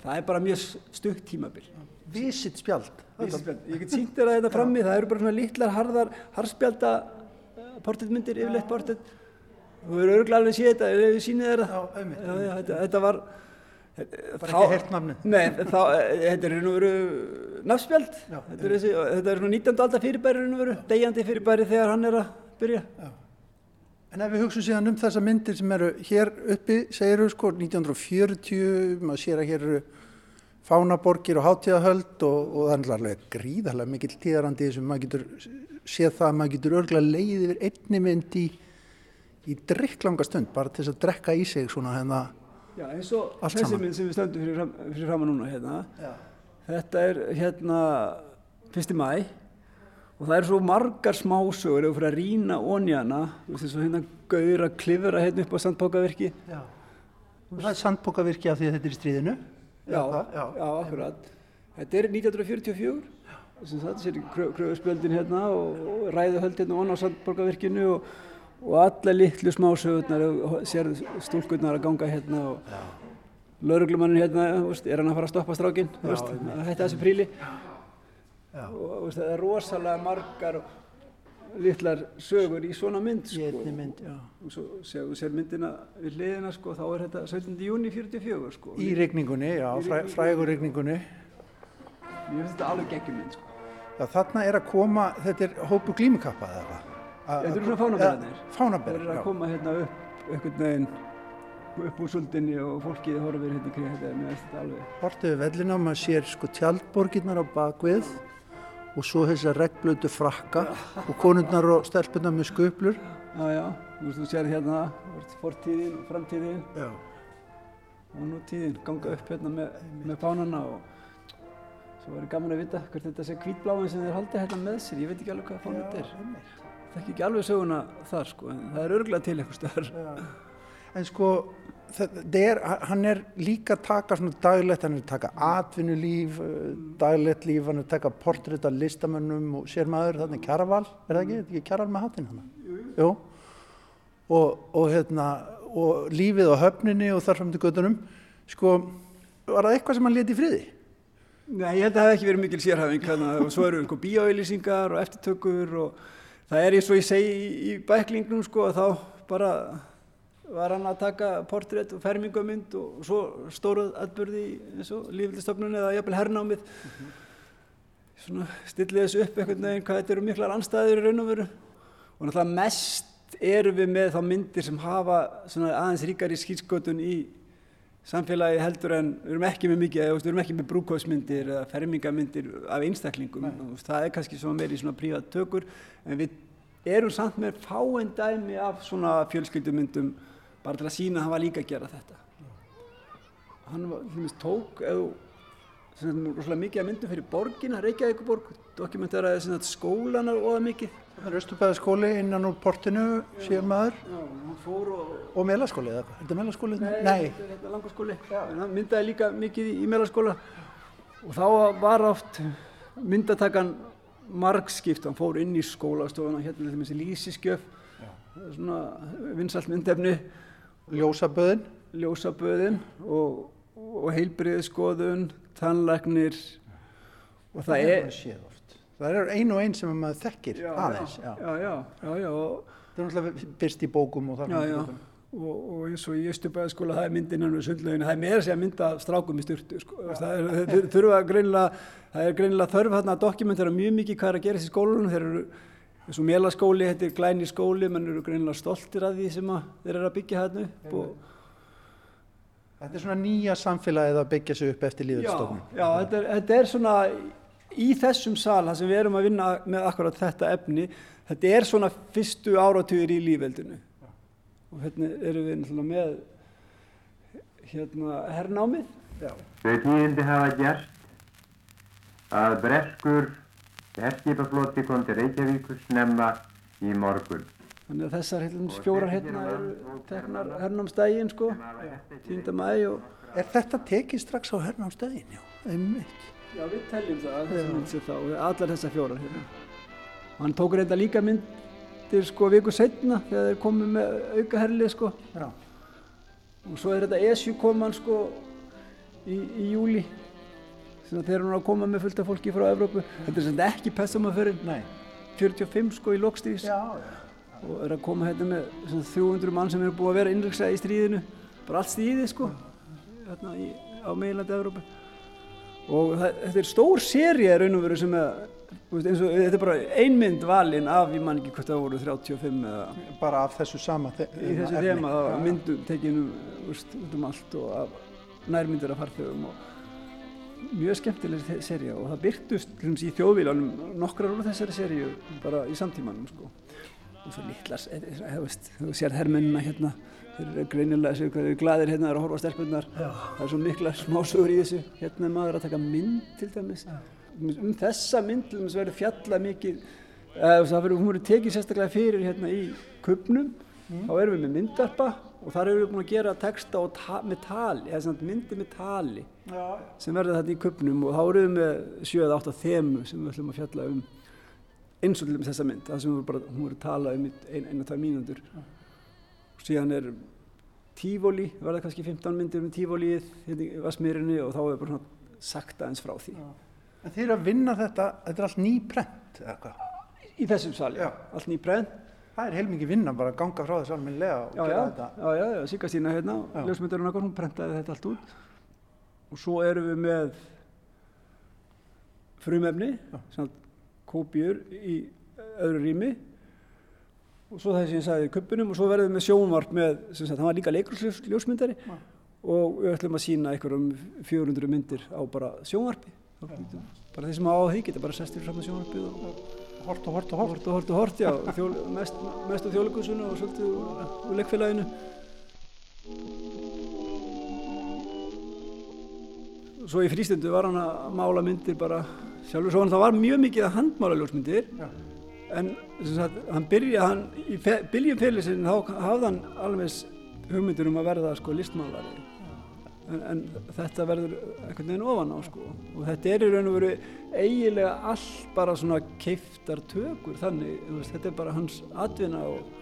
Það er bara mjög stutt tímabil. Visit spjald. Visitspjald. Ég get sínt þér að þetta frammi, það eru bara svona litlar harðar, harðspjalda portréttmyndir, yfirleitt portrétt. Þú verður örgulega alveg að sé þetta, ef við sýnið þér. Já. Já, já, þetta, þetta var... Bara ekki heyrt nafnið. Nei, þá, þetta er nú veru nafnspjald. Já, Þetta er, er svona 19. aldar fyrirbæri nú degjandi fyrirbæri þegar hann er að byrja. En ef við hugsun síðan um þessa myndir sem eru hér uppi, segir við sko 1940, maður sér að hér eru fánaborgir og hátíðahöld og, og það er alveg gríðarlega mikill tíðarandi sem maður getur séð það að maður getur örgulega leið yfir einni mynd í, í drikklanga stund, bara til þess að drekka í sig svona hérna. Já, eins og þessi saman. mynd sem við stöndum fyrir, fram, fyrir framan núna hérna. Já. Þetta er hérna 1. mæ og það er svo margar smásögur ef þú fyrir að rýna ónjana, þú veist eins og hérna gaur að klifra hérna upp á sandbókavirki. Já. Það er sandbókavirki af því að þetta er í stríðinu? Já, já, hvað? akkurat. Þetta er 1944, sem það sér kröfuspjöldin hérna og, og ræðuhöld hérna ón á sandbókavirkinu og, og alla litlu smásögurnar sér stúlkurnar að ganga hérna og lauruglumannin hérna, er hann að fara að stoppa strákinn, að hætta þessu príli. Já. Og veist, það er rosalega margar litlar sögur í svona mynd Í sko. einni mynd, já. og svo séu sér myndina við hliðina sko, þá er þetta 17. júni 44 sko. Í rigningunni, já, fræ, frægur rigningunni. ég finnst þetta alveg geggjum mynd sko. Já, þarna er að koma, þetta er hópu glímukappa eða hvað? Þetta eru svona fánaberarnir. Ja, það Fánaberar, er að já. koma hérna upp einhvern veginn upp úr suldinni og fólkið horfir hérna þetta mér finnst þetta alveg Hortið við vellina, maður sér sko tjaldborgirnar á bakvið og svo þessar regnblötu frakka og konurnar og stelpunar með skuplur. já já, þú sér hérna fortíðin og framtíðin Já. og nútíðin ganga upp hérna með, með fánana og svo verður gaman að vita hvert þetta sé hvítbláin sem þeir haldi hérna með sér, ég veit ekki alveg hvað fánan þetta er. Það ekki alveg söguna þar sko, en það er örgulega til eitthvað stöðar. En sko, er, hann er líka að taka svona daglegt, hann er að taka atvinnulíf, eh, daglegt líf, hann er að taka portrétt af listamönnum og sér maður, þannig Kjaraval, er það ekki, er ekki Kjaraval með hattinn hann? Jú. Og, og hérna, og lífið á höfninni og þar fram til göttunum, sko, var það eitthvað sem hann leti í friði? Nei, ég held að það hef ekki verið mikil sérhæfing og svo eru sko bíóauðlýsingar og eftirtökur og það er eins og ég segi í bæklingnum sko að þá bara var hann að taka portrétt og fermingamynd og svo stóruð atbyrði eins og lífildistofnun eða jafnvel hernámið. Svona stillið þessu upp einhvern veginn hvað þetta eru miklar anstæður í raun og veru. Og náttúrulega mest eru við með þá myndir sem hafa svona aðeins ríkari skýrskotun í samfélagi heldur en við erum ekki með mikið, eða, við erum ekki með brúkóðsmyndir eða fermingamyndir af einstaklingum. Veist, það er kannski svona meiri svona prívat tökur en við erum samt með fáinn dæmi af svona fjölskyldumyndum bara til að sína að hann var líka að gera þetta. Hann var, veist, tók eða sem sagt, rosalega mikið að myndum fyrir borgina, Reykjavíkuborg dokumenteraði sem sagt, skólanar oða mikið. Það er Östubæðaskóli innan úr portinu, sér maður, og og melaskóli, eða hvað? Er þetta melaskóli? Nei, þetta er þetta langarskóli. Hann myndaði líka mikið í, í meðlaskóla og þá var oft myndatakan margskipt, hann fór inn í skólastofuna, hérna þessi er svona vinsalt myndefni, Ljósaböðin. ljósaböðin og, og heilbriðskoðun, tannlæknir og það er... séð oft. Það er ein og ein sem maður þekkir aðeins. Já. Já, já, já, já, og, Það er náttúrulega byrst í bókum og þar. já, já. Og, og eins og í Östubæðaskóla það er myndin hann við sundlauginu, það er meira sem að mynda af strákum í styrtu sko. það er, þurfa greinilega það er greinilega þörf hérna að dokumentera mjög mikið hvað er að gera í skólunum þeir eru eins og melaskóli, þetta er glæni skóli menn eru greinilega stoltir af því sem að þeir eru að byggja hérna upp og, Þetta er svona nýja samfélagið að byggja sig upp eftir já, líðurstofnum. já þetta, er, þetta er svona í þessum sal, það sem við erum að vinna með akkurat þetta efni þetta er svona fyrstu áratugir í lífveldinu og hérna erum við náttúrulega með hérna hernámið. Þau tíðindi hafa gerst að breskur herskipafloti kom til Reykjavíkur snemma í morgun. Þannig að þessar hérna, fjórar hérna eru teknar hernámsdægin sko, 10. mæ og Er þetta tekið strax á hernámsdegin? Já, einmitt. já, við teljum það, þá, allar þessar fjórar hérna. Og hann tók reynda líka myndir sko viku setna þegar þeir komið með auka herlið sko. Já. Og svo er þetta ESU koman sko í, í júli, þeir eru nú að koma með fullt af fólki frá Evrópu. Þetta er sem ekki pessamaförinn, Nei. 45 sko í lokstýrs. Og er að koma hérna með svona 300 mann sem eru búið að vera innryksaði í stríðinu bara allt stríðið sko hérna í, á meginlandi Evrópu og það, þetta er stór séri raun og veru sem að og, þetta er bara ein mynd valin af ég man ekki hvort það voru 35 eða Bara af þessu sama þe- í þessu efni. þema það var myndum tekinu veist, út um allt og af nærmyndir af farþegum og mjög skemmtileg serja og það byrtust í þjóðvílanum nokkrar úr þessari serju bara í samtímanum sko. Og svo litlar, eh, eh, þú sér hermennina hérna, þeir eru greinilega sér hvað þeir eru gladir hérna að horfa stelpunnar, það er svo mikla smásögur í þessu, hérna er maður að taka mynd til dæmis, um þessa mynd til dæmis verður fjalla mikið, eða það verður, hún verður tekið sérstaklega fyrir hérna í kubnum, þá erum við með myndarpa og þar erum við búin að gera texta ta með tali, eða myndi með tali Já. sem verður þetta í kupnum og þá erum við með 7-8 þemu sem við ætlum að fjalla um eins og til þess að mynd, það sem bara, hún verður að tala um ein, einu og tvær mínundur og síðan er tífóli, verða kannski 15 myndir um tífólið hérna í Vasmýrinni og þá er bara svona sagt aðeins frá því Já. En þið eru að vinna þetta, þetta er allt nýprent eða hvað? Í þessum sali, allt nýprent Það er heilmikið vinna bara að ganga frá þess alminlega og já, gera já, þetta. Já, já, já, Siggastína hérna, ljósmyndurinn okkar, hún prentaði þetta allt út. Og svo erum við með frumefni, kópjur í öðru rými. Og svo það sem ég sagði í köpunum og svo verðum við með sjónvarp með, sem sagt, hann var líka leikursljósmyndari og við ætlum að sína einhverjum 400 myndir á bara sjónvarpi, bara þeir sem á því geta bara sestir fram með sjónvarpið og Hort og hort og hort. Hort og hort og hort, já. Þjól, mest, mest á þjóðleikusunum og svolítið úr, úr leikfélaginu. Svo í frístundu var hann að mála myndir bara sjálfur. Svo hann það var mjög mikið að handmála ljósmyndir. Já. En sagt, hann byrjaði, hann, í byrjum félagsinn þá hafði hann alveg hugmyndir um að verða sko listmálari en, en þetta verður einhvern veginn ofan á sko og þetta er í raun og veru eigilega allt bara svona keiftar tökur þannig, veist, þetta er bara hans atvinna og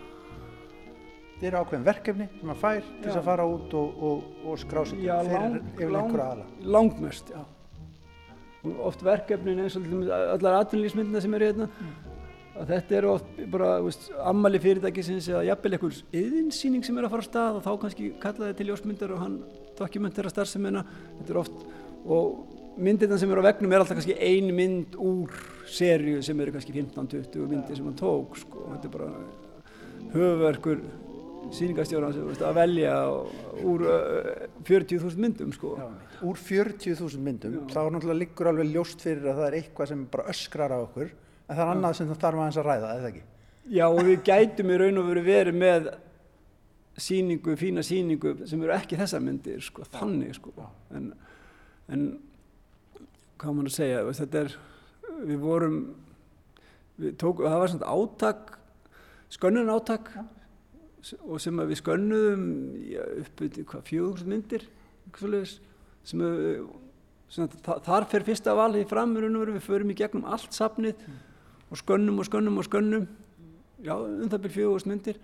Þetta er ákveðin verkefni sem maður fær til þess að fara út og, og, og skrásita fyrir yfir einhverja aðla. Langmest, já. Og oft verkefnin eins og allar atvinnlýsmyndina sem eru hérna mm að þetta eru oft bara veist, ammali fyrirtækisins eða jafnvel einhvers yðinsýning sem er að fara á stað og þá kannski kallaði til ljósmyndar og hann dokumentera starfseminna þetta er oft og myndirna sem eru á vegnum er alltaf kannski ein mynd úr serju sem eru kannski 15-20 myndir sem hann tók sko. þetta er bara höfverkur síningastjóran að velja úr 40.000 myndum sko. Já, úr 40.000 myndum Já. þá náttúrulega liggur alveg ljóst fyrir að það er eitthvað sem bara öskrar á okkur en það er annað sem það þarf aðeins að ræða, eða ekki? Já, og við gætum í raun og veru verið með síningu, fína síningu sem eru ekki þessa myndir, sko, þannig, sko. En, en hvað mann að segja, þetta er, við vorum, við tókum, það var svona áttak, skönnun áttak og sem við skönnuðum uppið, hvað, fjögurst myndir, sem við, Svona, þar fer fyrsta valið fram við förum í gegnum allt safnið mm. og skönnum og skönnum og skönnum. Já, um það byrjum fjögust myndir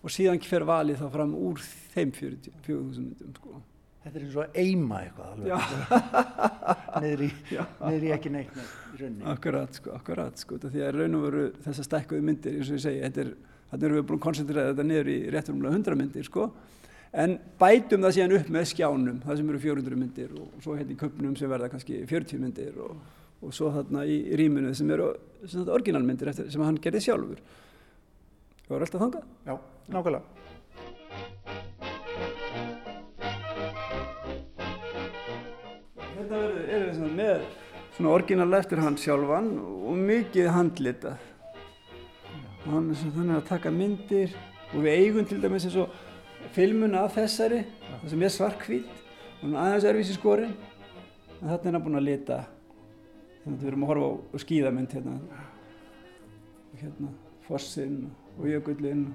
og síðan fer valið þá fram úr þeim fjögust myndum sko. Þetta er eins og eima eitthvað niður í, ekki neitt í rauninni. Akkurat sko, akkurat sko. Því að raun og veru þessar stekkuðu myndir eins og ég segi, þetta er þannig erum við búin að koncentrera þetta niður í rétturumlega 100 myndir sko. En bætum það síðan upp með skjánum það sem eru 400 myndir og svo hérna í köpnum sem verða kannski 40 myndir og og svo þarna í rýmunu sem eru orginalmyndir sem hann gerði sjálfur. Það var alltaf þangað? Já, nákvæmlega. Hérna er við með svona orginal eftir hann sjálfan og mikið handlita og hann er þannig að taka myndir og við eigum til dæmis eins og filmuna af þessari það sem er svarkvít og hann aðeins erfis í skorin en þarna er hann búin að lita þannig að við erum að horfa á skíðamynd hérna. Hérna Fossinn og Jökullinn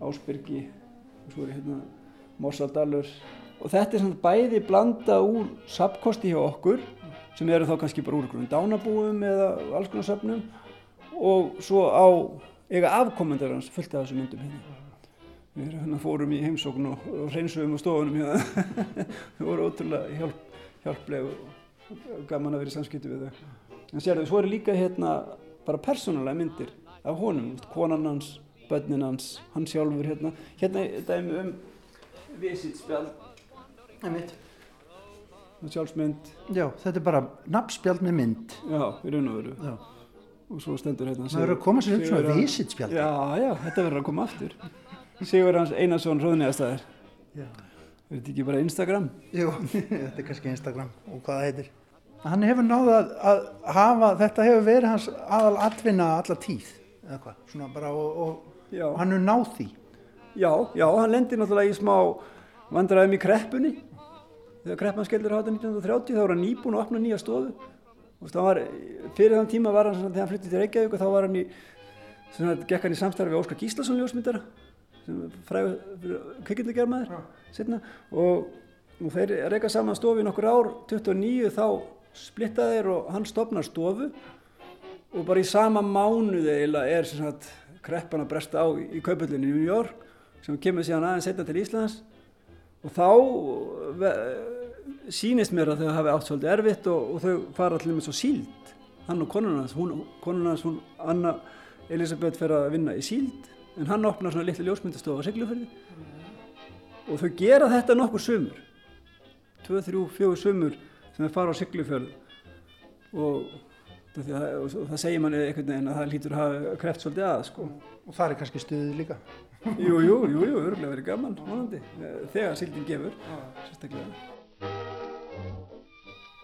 Ásbyrgi og svo er hérna Mossadalur. Og þetta er svona bæði blanda úr sapkosti hjá okkur sem eru þá kannski bara úr einhvern dánabúum eða alls konar sapnum og svo á eiga afkomendar hans fullt af þessum myndum hérna. Við hérna fórum í heimsókn og, og hreinsuðum á stofunum hérna. Það voru ótrúlega hjálp, hjálpleg og gaman að vera í samskiptu við þau. En sér þau, svo eru líka hérna bara persónulega myndir af honum, konan hans, börnin hans, hann sjálfur hérna. Hérna er dæmi um visitspjald, einmitt, sjálfsmynd. Já, þetta er bara nafnspjald með mynd. Já, í raun og veru. Já. Og svo stendur hérna. Það verður að koma sér upp svona visitspjald. Já, já, þetta verður að koma aftur. Sigur hans Einarsson Róðnægastæðir. Já. Er þetta ekki bara Instagram? Jú, þetta er kannski Instagram og hvað það heitir. Hann hefur náðu að, að hafa, þetta hefur verið hans aðal atvinna alla tíð, eða hvað, svona bara og, og Já. og hann er náð því. Já, já, hann lendir náttúrulega í smá vandræðum í kreppunni. Þegar kreppan skellir á þetta 1930 þá var hann nýbúin að opna nýja stofu. Og það var, fyrir þann tíma var hann, þegar hann flyttið til Reykjavík og þá var hann í, svona, gekk hann í samstarfi við Óskar Gíslason ljósmyndara, sem fræður kvikindlegjármaður, setna. Og, og þeir reyka saman stofu í nokkur ár, 29 þá splitta þeir og hann stopnar stofu og bara í sama mánuði eiginlega er sem sagt kreppan að bresta á í, kaupöllinu í New York sem kemur síðan aðeins setna til Íslands. Og þá ve, sýnist mér að þau hafi átt svolítið erfitt og, og þau fara allir með svo síld. Hann og konun hans, hún, konun hans, hún Anna Elisabeth fer að vinna í síld en hann opnar svona litlu ljósmyndastofa á Siglufjörði og þau gera þetta nokkur sumur. 2, 3, 4 sumur sem þau fara á Siglufjörð. Og það, og það segir manni einhvern veginn að það lítur að hafa kreft svolítið að sko. Og það er kannski stuðið líka. Jú, jú, jú, jú, örgulega verið gaman, vonandi, þegar sildin gefur, sérstaklega.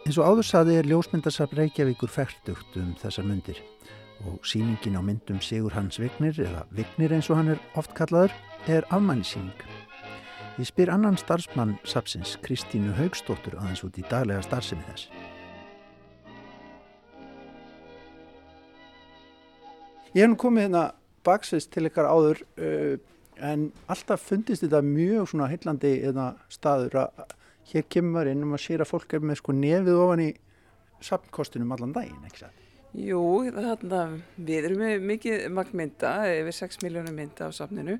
Eins og áður saði er ljósmyndasafn Reykjavíkur færtugt um þessar myndir og síningin á myndum Sigur Hans Vignir, eða Vignir eins og hann er oft kallaður, er afmælisíning. Ég spyr annan starfsmann safsins, Kristínu Haugstóttur, aðeins út í daglega starfsemi þess. Ég hef nú komið hérna baksist til ykkar áður uh, en alltaf fundist þetta mjög svona heillandi hérna, staður að hér kemur maður inn og maður sér að fólk er með sko nefið ofan í sapnkostunum allan daginn, ekki það? Jú, þarna, við erum með mikið magnmynda, yfir 6 miljónum mynda á sapninu.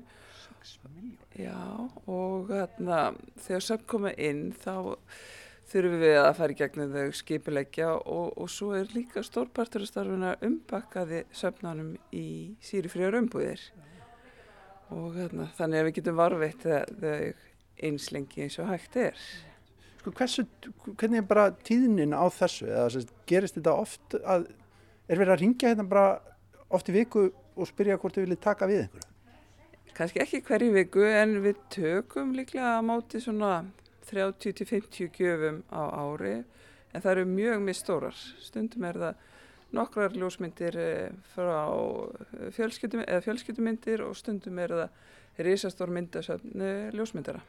6 miljónum? Já, og þarna, þegar sapn koma inn þá þurfum við að fara í gegnum þau skipilegja og, og svo er líka stórpartur af starfuna umpakkaði söfnanum í síri fríar umbúðir og þarna, þannig að við getum varveitt þau einslengi eins og hægt er. Sko hversu, hvernig er bara tíðnin á þessu eða sérst, gerist þetta oft að er verið að ringja hérna bara oft í viku og spyrja hvort þau viljið taka við einhverju? Kanski ekki hverju viku en við tökum líklega á móti svona 30-50 gjöfum á ári en það eru mjög misstórar. Stundum er það nokkrar ljósmyndir frá fjölskyldum, fjölskyldumyndir og stundum er það risastór myndasöfn ljósmyndara.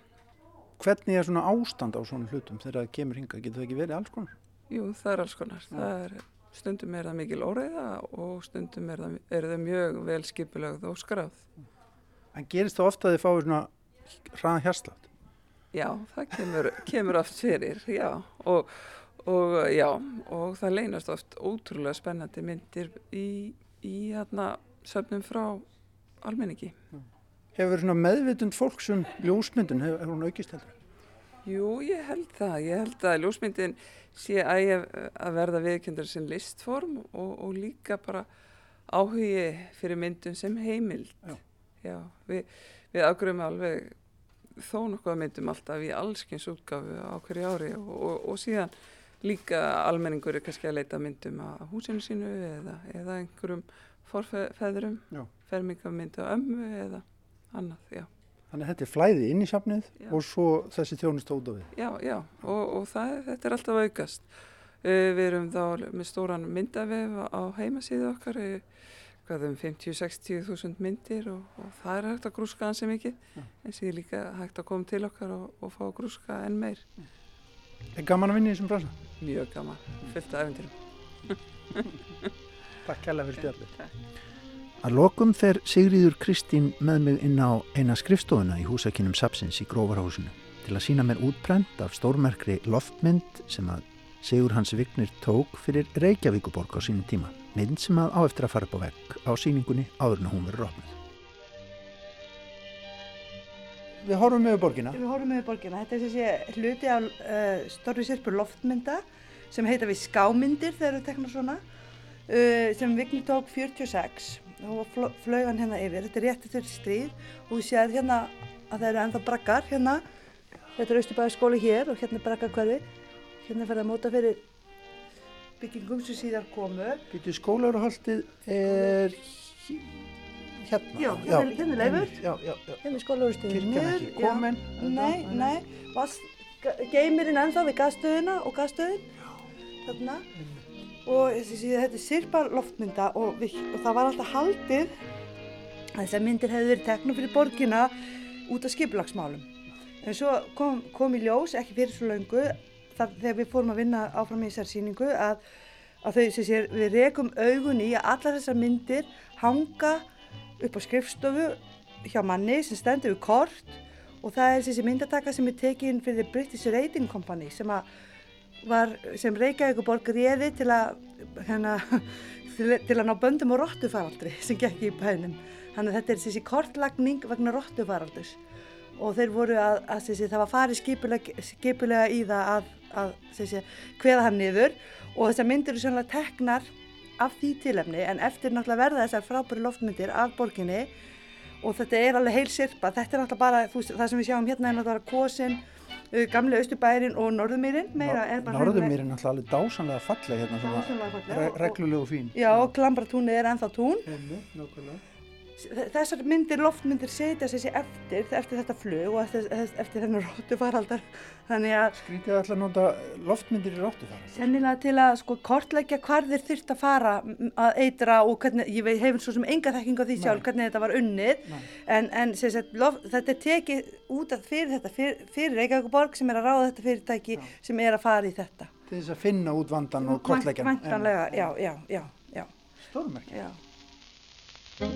Hvernig er svona ástand á svona hlutum þegar það kemur hinga? Getur það ekki verið alls konar? Jú, það er alls konar. Ja. Það er, stundum er það mikil óreiða og stundum er það, er það mjög vel skipulögð og skráð. En gerist það ofta að þið fáið svona hraða hérslátt? Já, það kemur, kemur oft fyrir, já. Og, og, já, og það leynast oft ótrúlega spennandi myndir í, í hérna, söfnum frá almenningi. Hefur meðvitund fólksum ljósmyndun, hefur, hefur hún aukist heldur? Jú, ég held það. Ég held að ljósmyndin sé að, að verða viðkjöndur sem listform og, og líka bara áhugi fyrir myndum sem heimild. Já. Já, við, við afgröfum alveg þó nokkuð myndum alltaf í allskins útgafu á hverju ári og, og, og síðan líka almenningur er kannski að leita myndum á húsinu sínu eða, eða einhverjum forfeðurum, fermingamyndu á ömmu eða annað, já. Þannig að þetta er flæði inn í safnið já. og svo þessi þjónust út á við. Já, já, og, og það, þetta er alltaf aukast. Uh, við erum þá með stóran myndavef á heimasíðu okkar, hvað um 50-60 þúsund myndir og, og það er hægt að grúska ansi mikið, já. en síðan líka hægt að koma til okkar og, og fá að grúska enn meir. Er gaman að vinna í þessum bransa? Mjög gaman, fullt af eventyrum. Takk kærlega fyrir stjálfið. Að lokum fer Sigríður Kristín með mig inn á eina skrifstofuna í húsakinnum Sapsins í Gróvarhúsinu til að sína mér útbrent af stórmerkri loftmynd sem að Sigur Hans Vignir tók fyrir Reykjavíkuborg á sínum tíma. Mynd sem að á eftir að fara upp á vegg á síningunni áður en hún verður opnað. Við horfum með borgina. Við horfum með borgina. Þetta er þessi hluti af uh, stórri sérpur loftmynda sem heita við skámyndir þegar við tekna svona uh, sem Vignir tók 46 þá flög hann hérna yfir, þetta er rétt eftir stríð og við séum hérna að það eru ennþá brakkar hérna, þetta er Östubæði skóli hér og hérna er brakkarkverfi, hérna er ferðið að móta fyrir byggingum sem síðar komu. Býtu skólaurhaldið er hérna? Já, hérna, hérna er leifur, já, já, já. hérna er skólaurhaldið niður. Kirkjan ekki komin? Nei, nei, geimirinn ennþá við gasstöðina og gasstöðin, þarna og þetta er sirpar loftmynda og, við, og það var alltaf haldið Þessar myndir hefðu verið teknum fyrir borgina út af skiplagsmálum. En svo kom, kom í ljós, ekki fyrir svo laungu, þar, þegar við fórum að vinna áfram í þessar síningu, að, að þau, sé, við rekum augun í að allar þessar myndir hanga upp á skrifstofu hjá manni sem stendur við kort og það er þessi myndataka sem er tekinn fyrir British Rating Company sem að var, sem Reykjavík borg réði til að hérna, til, til að ná böndum og róttufaraldri sem gekk í bænum. Þannig að þetta er þessi kortlagning vegna róttufaraldus og þeir voru að, að þessi, það var farið skipulega, skipulega í það að, að þessi, hveða hann niður og þessar myndir eru sannlega teknar af því tilefni en eftir náttúrulega verða þessar frábæri loftmyndir af borginni og þetta er alveg heil sirpa, þetta er náttúrulega bara veist, það sem við sjáum hérna er náttúrulega kosin gamle Östubærin og Norðumýrin Norðumýrin er alveg dásanlega falleg hérna, svona re reglulegu fín. Já, og Klambratúni er ennþá tún. Enni, Þessar myndir, loftmyndir setja þessi eftir, eftir þetta flug og eftir, eftir þennan róttufaraldar Skrítið alltaf að nota loftmyndir í róttufaraldar Sennilega til að sko kortleggja hvar þeir þurft að fara að eitra og hvernig, ég hefur svo sem enga þekking á því sjálf Nei. hvernig þetta var unnið Nei. en, en sagt, loft, þetta er tekið út af fyrir þetta, fyrir, fyrir Reykjavík borg sem er að ráða þetta fyrirtæki já. sem er að fara í þetta Til þess að finna út vandan og kortleggja Vantanlega, já, já, já, já. Stórmerki Nokkrir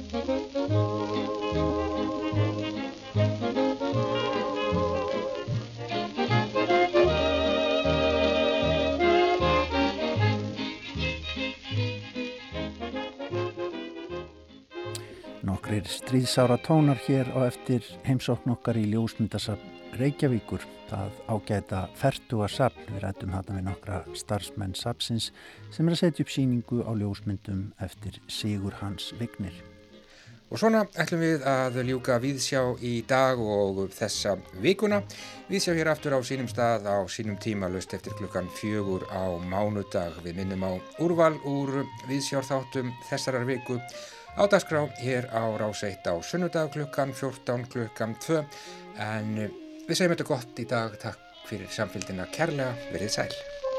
stríðsára tónar hér á eftir heimsókn okkar í ljósmyndasafn Reykjavíkur. Það ágæta ferdu að sapn við rættum hana við nokkra starfsmenn sapsins sem er að setja upp síningu á ljósmyndum eftir Sigur Hans Vignir. Og svona ætlum við að ljúka viðsjá í dag og þessa vikuna. Viðsjá hér aftur á sínum stað á sínum tíma löst eftir klukkan fjögur á mánudag. Við minnum á úrval úr viðsjárþáttum þessarar viku á dagskrá hér á rás 1 á sunnudag klukkan 14 klukkan 2. En við segjum þetta gott í dag. Takk fyrir samfélgina kærlega. Verið sæl.